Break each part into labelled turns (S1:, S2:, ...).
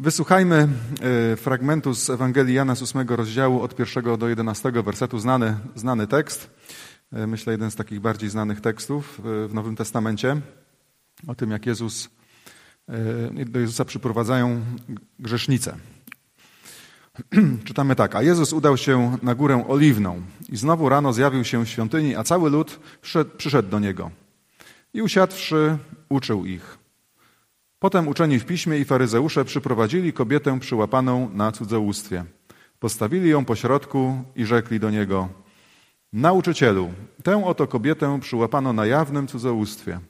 S1: Wysłuchajmy e, fragmentu z Ewangelii Jana z 8 rozdziału od 1 do 11 wersetu, znany, znany tekst. E, myślę, jeden z takich bardziej znanych tekstów e, w Nowym Testamencie. O tym, jak Jezus, do Jezusa przyprowadzają grzesznice. Czytamy tak. A Jezus udał się na górę oliwną i znowu rano zjawił się w świątyni, a cały lud przyszedł, przyszedł do niego. I usiadłszy, uczył ich. Potem uczeni w piśmie i faryzeusze przyprowadzili kobietę przyłapaną na cudzołóstwie. Postawili ją pośrodku i rzekli do niego: Nauczycielu, tę oto kobietę przyłapano na jawnym cudzołóstwie,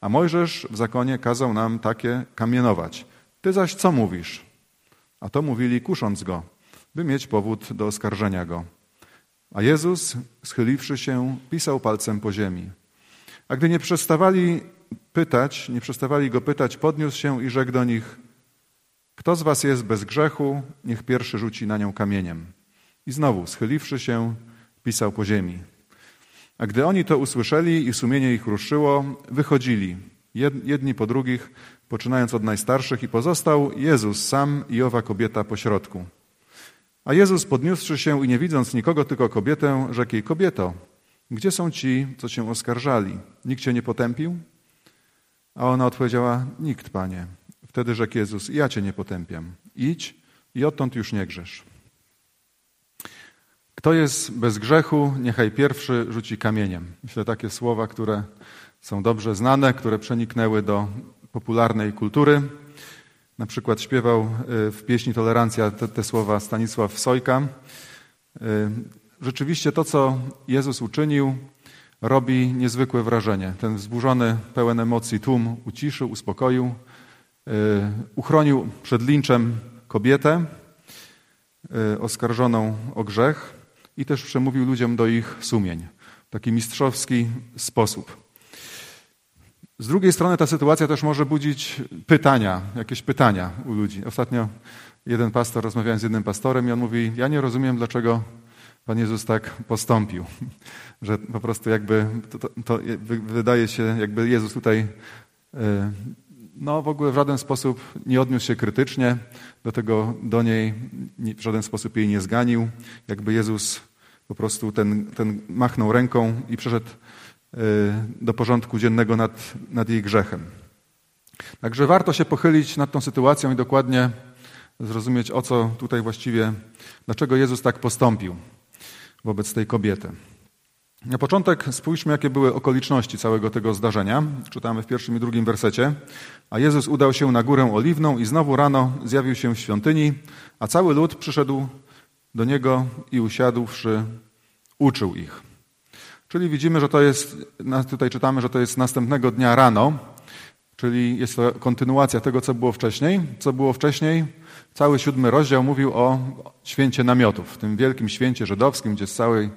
S1: a Mojżesz w zakonie kazał nam takie kamienować. Ty zaś co mówisz? A to mówili, kusząc go, by mieć powód do oskarżenia go. A Jezus, schyliwszy się, pisał palcem po ziemi. A gdy nie przestawali pytać, nie przestawali go pytać, podniósł się i rzekł do nich: Kto z was jest bez grzechu, niech pierwszy rzuci na nią kamieniem. I znowu, schyliwszy się, pisał po ziemi. A gdy oni to usłyszeli i sumienie ich ruszyło, wychodzili, jedni po drugich, poczynając od najstarszych, i pozostał Jezus sam i owa kobieta pośrodku. A Jezus, podniósłszy się i nie widząc nikogo, tylko kobietę, rzekł jej: Kobieto, gdzie są ci, co cię oskarżali? Nikt cię nie potępił? A ona odpowiedziała: Nikt, panie. Wtedy rzekł Jezus: Ja cię nie potępiam. Idź i odtąd już nie grzesz. Kto jest bez grzechu, niechaj pierwszy rzuci kamieniem. Myślę, takie słowa, które są dobrze znane, które przeniknęły do popularnej kultury. Na przykład śpiewał y, w pieśni Tolerancja te, te słowa Stanisław Sojka. Y, rzeczywiście to, co Jezus uczynił, robi niezwykłe wrażenie. Ten wzburzony, pełen emocji tłum uciszył, uspokoił, y, uchronił przed linczem kobietę oskarżoną o grzech i też przemówił ludziom do ich sumień w taki mistrzowski sposób. Z drugiej strony ta sytuacja też może budzić pytania, jakieś pytania u ludzi. Ostatnio jeden pastor, rozmawiałem z jednym pastorem i on mówi, ja nie rozumiem, dlaczego Pan Jezus tak postąpił. Że po prostu jakby to, to, to wydaje się, jakby Jezus tutaj e, no w ogóle w żaden sposób nie odniósł się krytycznie do tego, do niej, w żaden sposób jej nie zganił. Jakby Jezus po prostu ten, ten machnął ręką i przeszedł Y, do porządku dziennego nad, nad jej grzechem. Także warto się pochylić nad tą sytuacją i dokładnie zrozumieć, o co tutaj właściwie, dlaczego Jezus tak postąpił wobec tej kobiety. Na początek spójrzmy, jakie były okoliczności całego tego zdarzenia. Czytamy w pierwszym i drugim wersecie. A Jezus udał się na górę oliwną i znowu rano zjawił się w świątyni, a cały lud przyszedł do niego i usiadłszy, uczył ich. Czyli widzimy, że to jest, tutaj czytamy, że to jest następnego dnia rano, czyli jest to kontynuacja tego, co było wcześniej. Co było wcześniej? Cały siódmy rozdział mówił o święcie namiotów, tym wielkim święcie żydowskim, gdzie z, całej,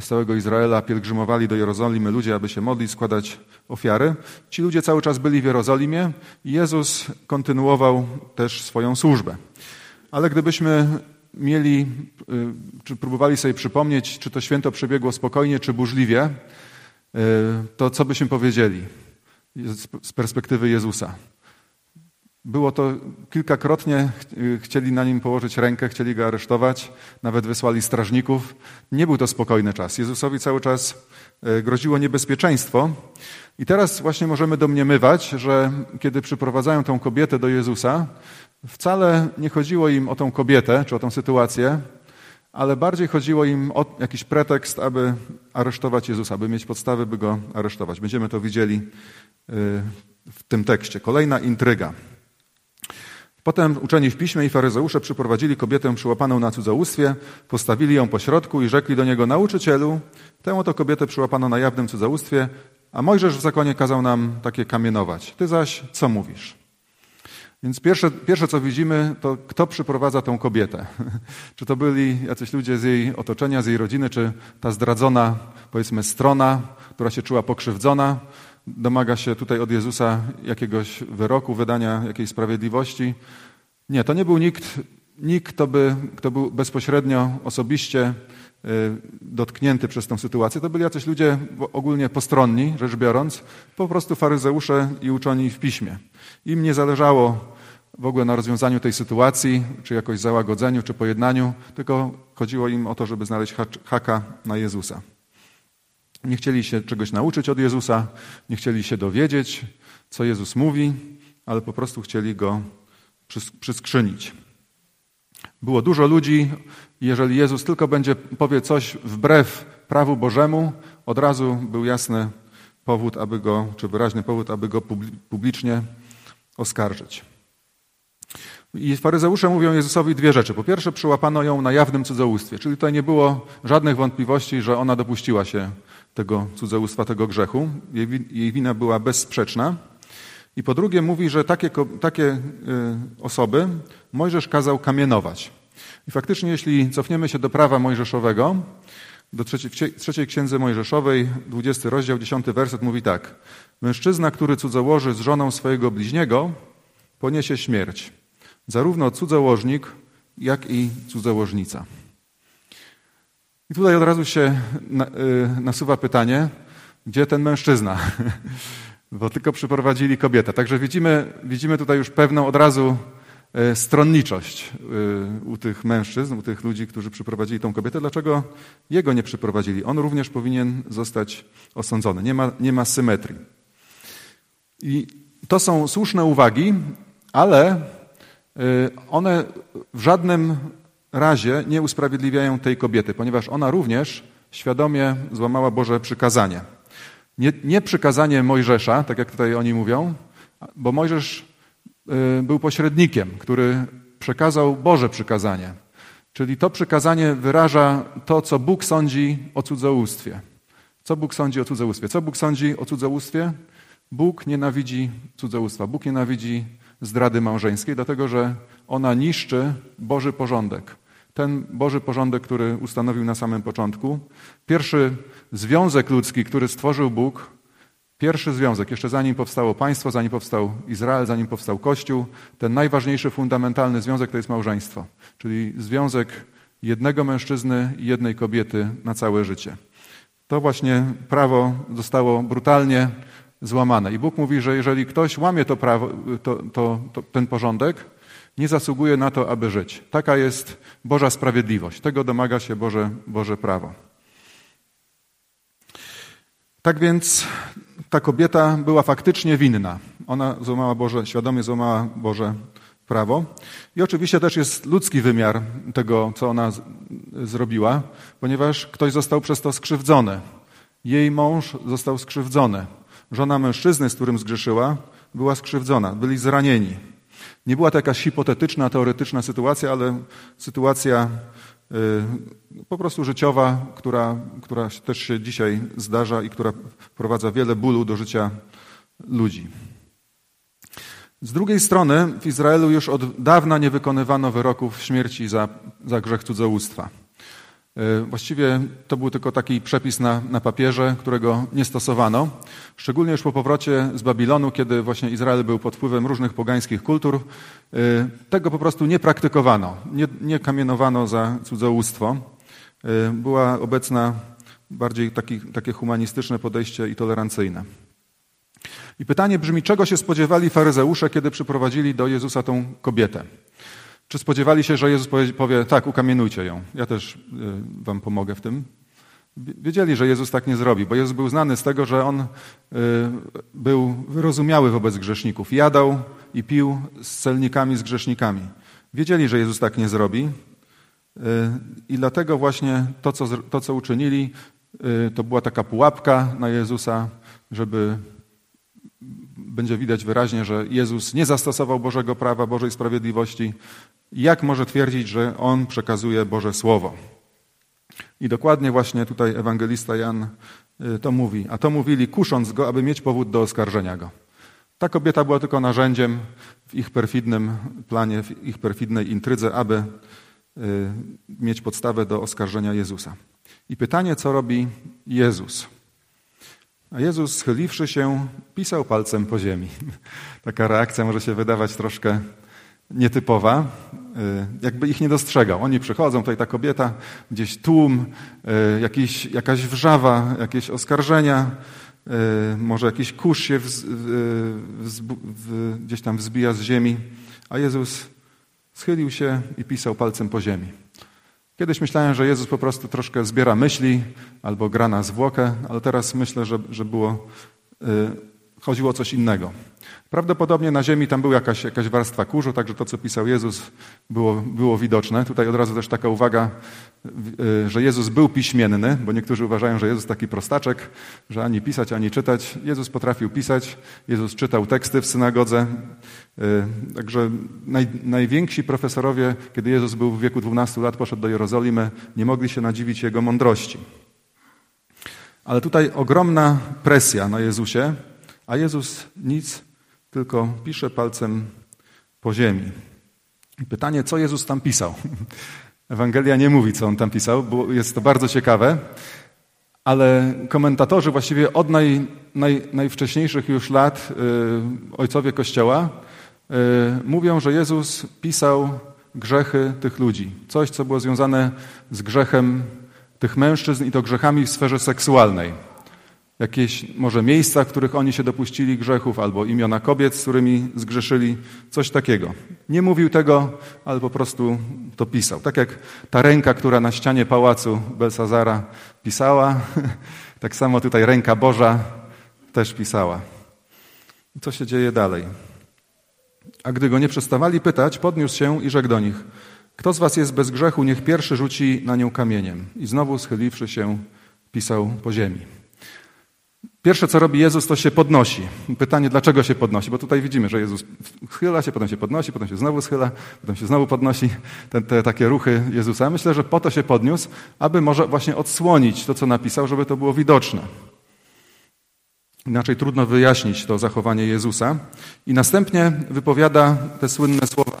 S1: z całego Izraela pielgrzymowali do Jerozolimy ludzie, aby się modlić, składać ofiary. Ci ludzie cały czas byli w Jerozolimie i Jezus kontynuował też swoją służbę. Ale gdybyśmy mieli, y, czy próbowali sobie przypomnieć, czy to święto przebiegło spokojnie, czy burzliwie, y, to co byśmy powiedzieli z perspektywy Jezusa? Było to kilkakrotnie, chcieli na nim położyć rękę, chcieli go aresztować, nawet wysłali strażników. Nie był to spokojny czas. Jezusowi cały czas groziło niebezpieczeństwo. I teraz właśnie możemy domniemywać, że kiedy przyprowadzają tą kobietę do Jezusa, Wcale nie chodziło im o tą kobietę czy o tą sytuację, ale bardziej chodziło im o jakiś pretekst, aby aresztować Jezusa, aby mieć podstawy, by go aresztować. Będziemy to widzieli y, w tym tekście. Kolejna intryga. Potem uczeni w piśmie i faryzeusze przyprowadzili kobietę przyłapaną na cudzołóstwie, postawili ją po środku i rzekli do niego, nauczycielu, tę oto kobietę przyłapano na jawnym cudzołóstwie, a Mojżesz w zakonie kazał nam takie kamienować. Ty zaś co mówisz? Więc pierwsze, pierwsze, co widzimy, to kto przyprowadza tą kobietę. czy to byli jacyś ludzie z jej otoczenia, z jej rodziny, czy ta zdradzona, powiedzmy, strona, która się czuła pokrzywdzona, domaga się tutaj od Jezusa jakiegoś wyroku, wydania jakiejś sprawiedliwości. Nie, to nie był nikt, nikt kto, by, kto był bezpośrednio, osobiście y, dotknięty przez tę sytuację. To byli jacyś ludzie ogólnie postronni, rzecz biorąc, po prostu faryzeusze i uczoni w piśmie. Im nie zależało w ogóle na rozwiązaniu tej sytuacji, czy jakoś załagodzeniu, czy pojednaniu, tylko chodziło im o to, żeby znaleźć haka na Jezusa. Nie chcieli się czegoś nauczyć od Jezusa, nie chcieli się dowiedzieć, co Jezus mówi, ale po prostu chcieli go przyskrzynić. Było dużo ludzi, jeżeli Jezus tylko będzie powie coś wbrew prawu Bożemu, od razu był jasny powód, aby go, czy wyraźny powód, aby go publicznie oskarżyć. I faryzeusze mówią Jezusowi dwie rzeczy. Po pierwsze, przyłapano ją na jawnym cudzołóstwie, czyli tutaj nie było żadnych wątpliwości, że ona dopuściła się tego cudzołóstwa, tego grzechu. Jej, jej wina była bezsprzeczna. I po drugie mówi, że takie, takie y, osoby Mojżesz kazał kamienować. I faktycznie, jeśli cofniemy się do prawa mojżeszowego, do trzeciej, trzeciej księdze mojżeszowej, 20 rozdział, 10 werset mówi tak. Mężczyzna, który cudzołoży z żoną swojego bliźniego, poniesie śmierć. Zarówno cudzołożnik, jak i cudzołożnica. I tutaj od razu się y, nasuwa pytanie, gdzie ten mężczyzna? Bo tylko przyprowadzili kobietę. Także widzimy, widzimy tutaj już pewną od razu y, stronniczość y, u tych mężczyzn, u tych ludzi, którzy przyprowadzili tą kobietę. Dlaczego jego nie przyprowadzili? On również powinien zostać osądzony. Nie ma, nie ma symetrii. I to są słuszne uwagi, ale one w żadnym razie nie usprawiedliwiają tej kobiety, ponieważ ona również świadomie złamała Boże przykazanie. Nie, nie przykazanie Mojżesza, tak jak tutaj oni mówią, bo Mojżesz y, był pośrednikiem, który przekazał Boże przykazanie. Czyli to przykazanie wyraża to, co Bóg sądzi o cudzołóstwie. Co Bóg sądzi o cudzołóstwie? Co Bóg sądzi o cudzołóstwie? Bóg nienawidzi cudzołóstwa. Bóg nienawidzi zdrady małżeńskiej, dlatego że ona niszczy Boży porządek ten Boży porządek, który ustanowił na samym początku. Pierwszy związek ludzki, który stworzył Bóg, pierwszy związek, jeszcze zanim powstało państwo, zanim powstał Izrael, zanim powstał Kościół, ten najważniejszy, fundamentalny związek to jest małżeństwo, czyli związek jednego mężczyzny i jednej kobiety na całe życie. To właśnie prawo zostało brutalnie złamane. I Bóg mówi, że jeżeli ktoś łamie to prawo, to, to, to ten porządek, nie zasługuje na to, aby żyć. Taka jest Boża sprawiedliwość. Tego domaga się Boże, Boże prawo. Tak więc ta kobieta była faktycznie winna. Ona złamała Boże, świadomie złamała Boże prawo. I oczywiście też jest ludzki wymiar tego, co ona z, zrobiła, ponieważ ktoś został przez to skrzywdzony. Jej mąż został skrzywdzony. Żona mężczyzny, z którym zgrzeszyła, była skrzywdzona. Byli zranieni. Nie była to jakaś hipotetyczna, teoretyczna sytuacja, ale sytuacja y, po prostu życiowa, która, która też się dzisiaj zdarza i która wprowadza wiele bólu do życia ludzi. Z drugiej strony w Izraelu już od dawna nie wykonywano wyroków śmierci za, za grzech cudzołóstwa. E, właściwie to był tylko taki przepis na, na papierze, którego nie stosowano. Szczególnie już po powrocie z Babilonu, kiedy właśnie Izrael był pod wpływem różnych pogańskich kultur, e, tego po prostu nie praktykowano. Nie, nie kamienowano za cudzołóstwo. E, była obecna bardziej taki, takie humanistyczne podejście i tolerancyjne. I pytanie brzmi, czego się spodziewali faryzeusze, kiedy przyprowadzili do Jezusa tą kobietę? Czy spodziewali się, że Jezus powie, powie tak, ukamienujcie ją. Ja też y, wam pomogę w tym. Wiedzieli, że Jezus tak nie zrobi, bo Jezus był znany z tego, że On y, był wyrozumiały wobec grzeszników. Jadał i pił z celnikami, z grzesznikami. Wiedzieli, że Jezus tak nie zrobi y, i dlatego właśnie to, co, to, co uczynili, to była taka pułapka na Jezusa, żeby będzie widać wyraźnie, że Jezus nie zastosował Bożego prawa, Bożej sprawiedliwości. Jak może twierdzić, że On przekazuje Boże Słowo? I dokładnie właśnie tutaj ewangelista Jan y, to mówi. A to mówili, kusząc go, aby mieć powód do oskarżenia go. Ta kobieta była tylko narzędziem w ich perfidnym planie, w ich perfidnej intrydze, aby y, mieć podstawę do oskarżenia Jezusa. I pytanie, co robi Jezus? A Jezus, schyliwszy się, pisał palcem po ziemi. Taka reakcja może się wydawać troszkę nietypowa, y, jakby ich nie dostrzegał. Oni przychodzą, tutaj ta kobieta, gdzieś tłum, y, jakiś, jakaś wrzawa, jakieś oskarżenia, y, może jakiś kurz się wz, wz, w, gdzieś tam wzbija z ziemi, a Jezus schylił się i pisał palcem po ziemi. Kiedyś myślałem, że Jezus po prostu troszkę zbiera myśli albo gra na zwłokę, ale teraz myślę, że, że było, chodziło o coś innego. Prawdopodobnie na ziemi tam była jakaś, jakaś warstwa kurzu, także to, co pisał Jezus, było, było widoczne. Tutaj od razu też taka uwaga, y, że Jezus był piśmienny, bo niektórzy uważają, że Jezus taki prostaczek, że ani pisać, ani czytać. Jezus potrafił pisać, Jezus czytał teksty w synagodze. Y, także naj, najwięksi profesorowie, kiedy Jezus był w wieku 12 lat, poszedł do Jerozolimy, nie mogli się nadziwić Jego mądrości. Ale tutaj ogromna presja na Jezusie, a Jezus nic tylko pisze palcem po ziemi. Pytanie, co Jezus tam pisał? Ewangelia nie mówi, co on tam pisał, bo jest to bardzo ciekawe, ale komentatorzy właściwie od naj, naj, najwcześniejszych już lat, yy, ojcowie Kościoła, yy, mówią, że Jezus pisał grzechy tych ludzi. Coś, co było związane z grzechem tych mężczyzn i to grzechami w sferze seksualnej jakieś może miejsca, w których oni się dopuścili grzechów, albo imiona kobiet, z którymi zgrzeszyli, coś takiego. Nie mówił tego, ale po prostu to pisał. Tak jak ta ręka, która na ścianie pałacu Belsazara pisała, tak samo tutaj ręka Boża też pisała. Co się dzieje dalej? A gdy go nie przestawali pytać, podniósł się i rzekł do nich: Kto z was jest bez grzechu, niech pierwszy rzuci na nią kamieniem. I znowu schyliwszy się, pisał po ziemi. Pierwsze, co robi Jezus, to się podnosi. Pytanie, dlaczego się podnosi? Bo tutaj widzimy, że Jezus schyla się, potem się podnosi, potem się znowu schyla, potem się znowu podnosi. Te, te takie ruchy Jezusa. Myślę, że po to się podniósł, aby może właśnie odsłonić to, co napisał, żeby to było widoczne. Inaczej trudno wyjaśnić to zachowanie Jezusa. I następnie wypowiada te słynne słowa: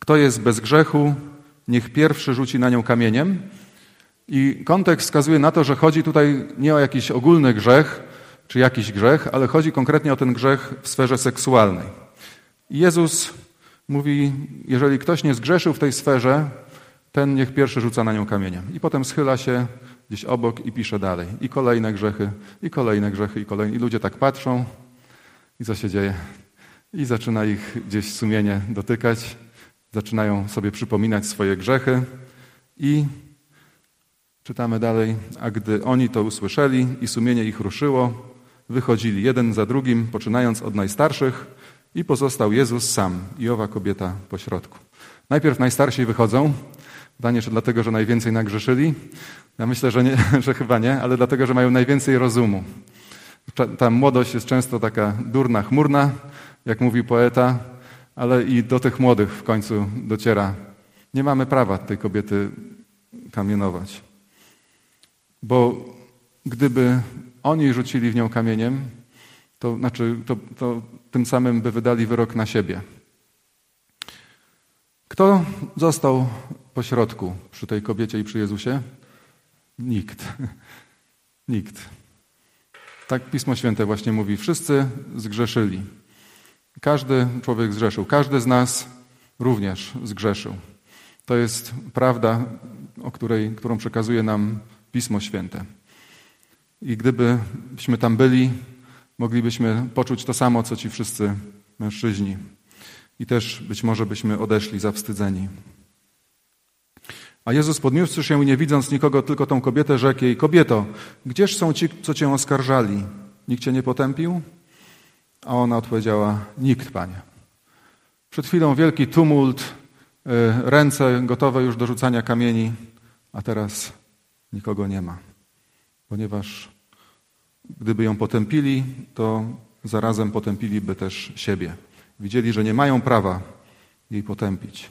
S1: Kto jest bez grzechu, niech pierwszy rzuci na nią kamieniem. I kontekst wskazuje na to, że chodzi tutaj nie o jakiś ogólny grzech, czy jakiś grzech, ale chodzi konkretnie o ten grzech w sferze seksualnej. Jezus mówi, jeżeli ktoś nie zgrzeszył w tej sferze, ten niech pierwszy rzuca na nią kamieniem. I potem schyla się gdzieś obok i pisze dalej. I kolejne grzechy, i kolejne grzechy, i kolejne. I ludzie tak patrzą i co się dzieje? I zaczyna ich gdzieś sumienie dotykać, zaczynają sobie przypominać swoje grzechy i Czytamy dalej, a gdy oni to usłyszeli i sumienie ich ruszyło, wychodzili jeden za drugim, poczynając od najstarszych, i pozostał Jezus sam i owa kobieta pośrodku. Najpierw najstarsi wychodzą. Pytanie, czy dlatego, że najwięcej nagrzeszyli? Ja myślę, że, nie, że chyba nie, ale dlatego, że mają najwięcej rozumu. Ta młodość jest często taka durna, chmurna, jak mówi poeta, ale i do tych młodych w końcu dociera. Nie mamy prawa tej kobiety kamienować. Bo gdyby oni rzucili w nią kamieniem, to, znaczy, to, to tym samym by wydali wyrok na siebie. Kto został pośrodku przy tej kobiecie i przy Jezusie? Nikt. Nikt. Tak Pismo Święte właśnie mówi. Wszyscy zgrzeszyli. Każdy człowiek zgrzeszył. Każdy z nas również zgrzeszył. To jest prawda, o której, którą przekazuje nam Pismo Święte. I gdybyśmy tam byli, moglibyśmy poczuć to samo, co ci wszyscy mężczyźni. I też być może byśmy odeszli zawstydzeni. A Jezus podniósłszy się i nie widząc nikogo, tylko tą kobietę, rzekł jej, kobieto, gdzież są ci, co cię oskarżali? Nikt cię nie potępił? A ona odpowiedziała, nikt, Panie. Przed chwilą wielki tumult, y, ręce gotowe już do rzucania kamieni, a teraz nikogo nie ma. Ponieważ gdyby ją potępili, to zarazem potępiliby też siebie. Widzieli, że nie mają prawa jej potępić.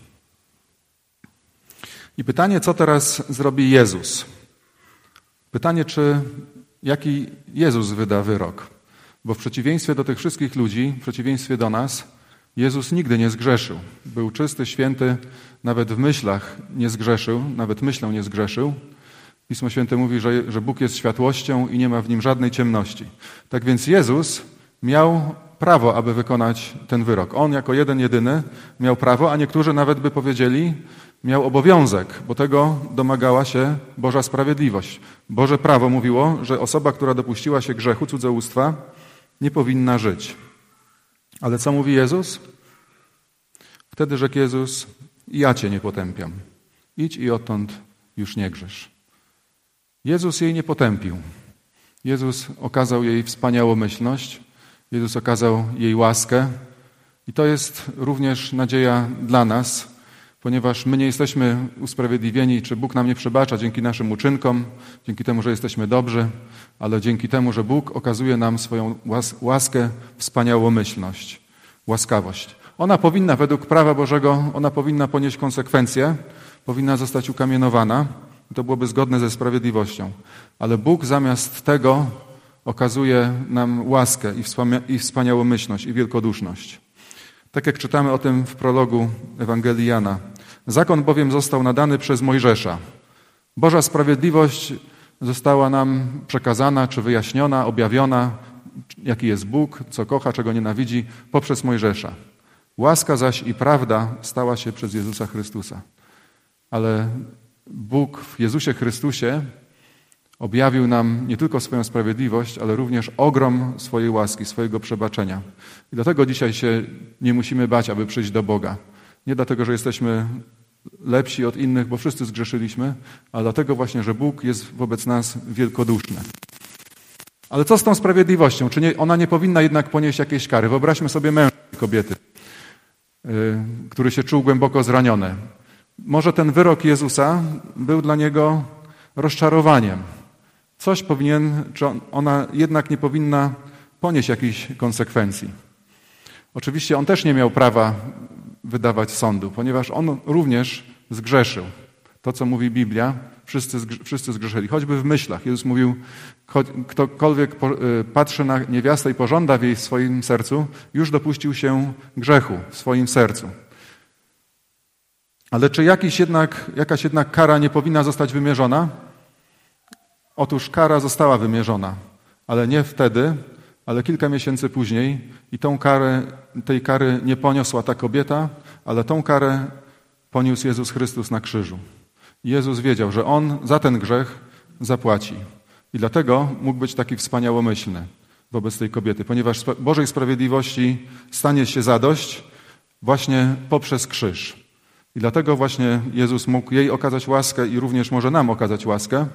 S1: I pytanie, co teraz zrobi Jezus? Pytanie, czy jaki Jezus wyda wyrok? Bo w przeciwieństwie do tych wszystkich ludzi, w przeciwieństwie do nas, Jezus nigdy nie zgrzeszył. Był czysty, święty, nawet w myślach nie zgrzeszył, nawet myślą nie zgrzeszył. Pismo Święte mówi, że, że Bóg jest światłością i nie ma w nim żadnej ciemności. Tak więc Jezus miał prawo, aby wykonać ten wyrok. On jako jeden, jedyny miał prawo, a niektórzy nawet by powiedzieli, miał obowiązek, bo tego domagała się Boża sprawiedliwość. Boże prawo mówiło, że osoba, która dopuściła się grzechu cudzołóstwa, nie powinna żyć. Ale co mówi Jezus? Wtedy rzekł Jezus, ja cię nie potępiam. Idź i odtąd już nie grzesz. Jezus jej nie potępił. Jezus okazał jej wspaniałomyślność, Jezus okazał jej łaskę i to jest również nadzieja dla nas, ponieważ my nie jesteśmy usprawiedliwieni, czy Bóg nam nie przebacza dzięki naszym uczynkom, dzięki temu, że jesteśmy dobrzy, ale dzięki temu, że Bóg okazuje nam swoją łaskę, wspaniałomyślność, łaskawość. Ona powinna, według prawa Bożego, ona powinna ponieść konsekwencje, powinna zostać ukamienowana. To byłoby zgodne ze sprawiedliwością. Ale Bóg zamiast tego okazuje nam łaskę i wspaniałomyślność i wielkoduszność. Tak jak czytamy o tym w prologu Ewangelii Jana. Zakon bowiem został nadany przez Mojżesza. Boża sprawiedliwość została nam przekazana czy wyjaśniona, objawiona, jaki jest Bóg, co kocha, czego nienawidzi, poprzez Mojżesza. Łaska zaś i prawda stała się przez Jezusa Chrystusa. Ale Bóg w Jezusie Chrystusie objawił nam nie tylko swoją sprawiedliwość, ale również ogrom swojej łaski, swojego przebaczenia. I dlatego dzisiaj się nie musimy bać, aby przyjść do Boga. Nie dlatego, że jesteśmy lepsi od innych, bo wszyscy zgrzeszyliśmy, ale dlatego właśnie, że Bóg jest wobec nas wielkoduszny. Ale co z tą sprawiedliwością? Czy nie, ona nie powinna jednak ponieść jakiejś kary? Wyobraźmy sobie męża kobiety, yy, który się czuł głęboko zraniony. Może ten wyrok Jezusa był dla niego rozczarowaniem. Coś powinien, czy ona jednak nie powinna ponieść jakichś konsekwencji. Oczywiście on też nie miał prawa wydawać sądu, ponieważ on również zgrzeszył. To, co mówi Biblia, wszyscy, wszyscy zgrzeszyli, choćby w myślach. Jezus mówił, ktokolwiek y, patrzy na niewiastę i pożąda w jej swoim sercu, już dopuścił się grzechu w swoim sercu. Ale czy jakiś jednak, jakaś jednak kara nie powinna zostać wymierzona? Otóż kara została wymierzona, ale nie wtedy, ale kilka miesięcy później i tą karę, tej kary nie poniosła ta kobieta, ale tą karę poniósł Jezus Chrystus na krzyżu. Jezus wiedział, że On za ten grzech zapłaci. I dlatego mógł być taki wspaniałomyślny wobec tej kobiety, ponieważ Bożej Sprawiedliwości stanie się zadość właśnie poprzez krzyż. I dlatego właśnie Jezus mógł jej okazać łaskę i również może nam okazać łaskę,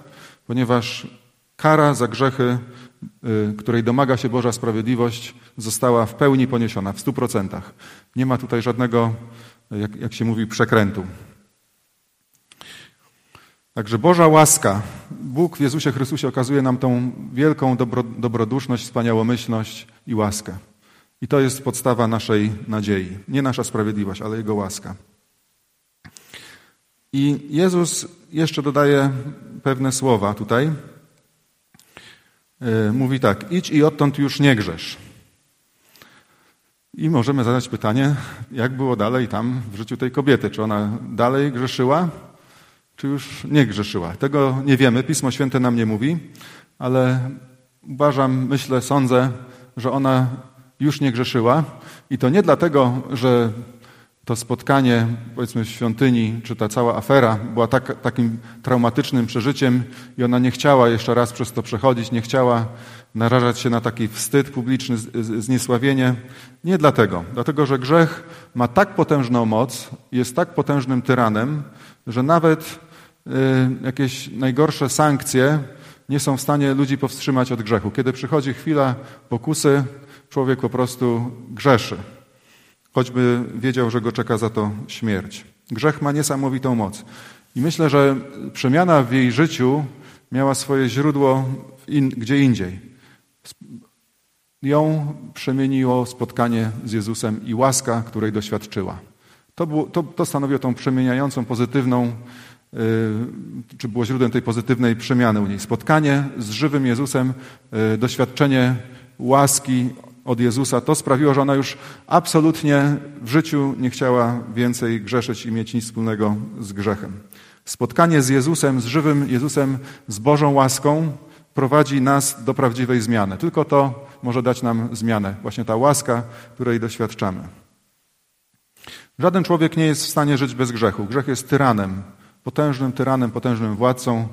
S1: ponieważ kara za grzechy, y, której domaga się Boża sprawiedliwość, została w pełni poniesiona, w stu procentach. Nie ma tutaj żadnego, jak, jak się mówi, przekrętu. Także Boża łaska, Bóg w Jezusie Chrystusie okazuje nam tą wielką dobro, dobroduszność, wspaniałomyślność i łaskę. I to jest podstawa naszej nadziei. Nie nasza sprawiedliwość, ale Jego łaska. I Jezus jeszcze dodaje pewne słowa tutaj. E, mówi tak: idź i odtąd już nie grzesz. I możemy zadać pytanie, jak było dalej tam w życiu tej kobiety? Czy ona dalej grzeszyła, czy już nie grzeszyła? Tego nie wiemy, Pismo Święte nam nie mówi, ale uważam, myślę, sądzę, że ona już nie grzeszyła. I to nie dlatego, że to spotkanie, powiedzmy, w świątyni, czy ta cała afera była tak, takim traumatycznym przeżyciem i ona nie chciała jeszcze raz przez to przechodzić, nie chciała narażać się na taki wstyd publiczny, zniesławienie. Nie dlatego. Dlatego, że grzech ma tak potężną moc, jest tak potężnym tyranem, że nawet y, jakieś najgorsze sankcje nie są w stanie ludzi powstrzymać od grzechu. Kiedy przychodzi chwila pokusy, człowiek po prostu grzeszy choćby wiedział, że go czeka za to śmierć. Grzech ma niesamowitą moc. I myślę, że przemiana w jej życiu miała swoje źródło in, gdzie indziej. Ją przemieniło spotkanie z Jezusem i łaska, której doświadczyła. To, było, to, to stanowiło tą przemieniającą, pozytywną, yy, czy było źródłem tej pozytywnej przemiany u niej. Spotkanie z żywym Jezusem, yy, doświadczenie łaski, od Jezusa, to sprawiło, że ona już absolutnie w życiu nie chciała więcej grzeszyć i mieć nic wspólnego z grzechem. Spotkanie z Jezusem, z żywym Jezusem, z Bożą łaską prowadzi nas do prawdziwej zmiany. Tylko to może dać nam zmianę. Właśnie ta łaska, której doświadczamy. Żaden człowiek nie jest w stanie żyć bez grzechu. Grzech jest tyranem, potężnym tyranem, potężnym władcą,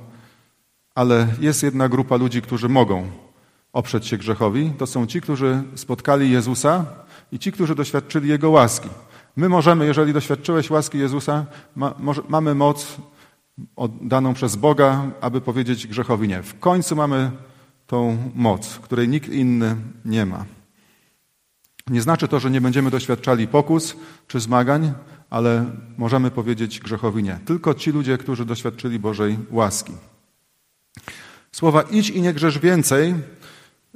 S1: ale jest jedna grupa ludzi, którzy mogą oprzeć się grzechowi, to są ci, którzy spotkali Jezusa i ci, którzy doświadczyli Jego łaski. My możemy, jeżeli doświadczyłeś łaski Jezusa, ma, może, mamy moc daną przez Boga, aby powiedzieć grzechowi nie. W końcu mamy tą moc, której nikt inny nie ma. Nie znaczy to, że nie będziemy doświadczali pokus czy zmagań, ale możemy powiedzieć grzechowi nie. Tylko ci ludzie, którzy doświadczyli Bożej łaski. Słowa idź i nie grzesz więcej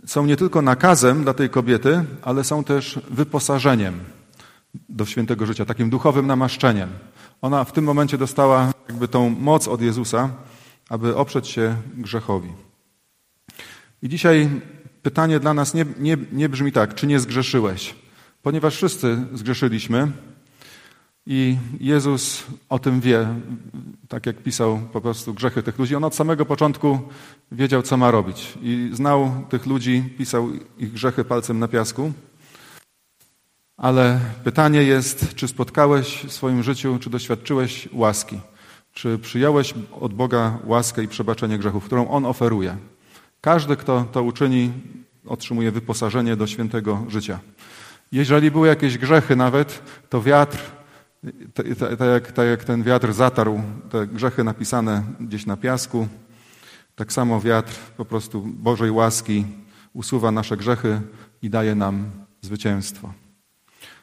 S1: są nie tylko nakazem dla tej kobiety, ale są też wyposażeniem do świętego życia, takim duchowym namaszczeniem. Ona w tym momencie dostała jakby tą moc od Jezusa, aby oprzeć się grzechowi. I dzisiaj pytanie dla nas nie, nie, nie brzmi tak, czy nie zgrzeszyłeś? Ponieważ wszyscy zgrzeszyliśmy i Jezus o tym wie, tak jak pisał po prostu grzechy tych ludzi. On od samego początku wiedział, co ma robić i znał tych ludzi, pisał ich grzechy palcem na piasku. Ale pytanie jest, czy spotkałeś w swoim życiu, czy doświadczyłeś łaski? Czy przyjąłeś od Boga łaskę i przebaczenie grzechów, którą On oferuje? Każdy, kto to uczyni, otrzymuje wyposażenie do świętego życia. Jeżeli były jakieś grzechy nawet, to wiatr, tak jak, tak jak ten wiatr zatarł te grzechy napisane gdzieś na piasku, tak samo wiatr po prostu Bożej łaski usuwa nasze grzechy i daje nam zwycięstwo.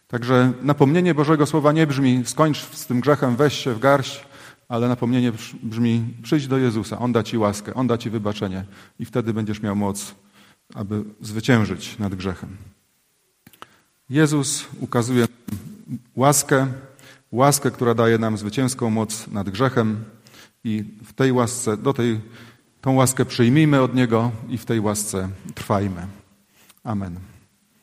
S1: Także napomnienie Bożego Słowa nie brzmi skończ z tym grzechem, weź się w garść, ale napomnienie brzmi przyjdź do Jezusa, On da Ci łaskę, On da Ci wybaczenie i wtedy będziesz miał moc, aby zwyciężyć nad grzechem. Jezus ukazuje łaskę, łaskę, która daje nam zwycięską moc nad grzechem i w tej łasce, do tej, tą łaskę przyjmijmy od Niego i w tej łasce trwajmy. Amen.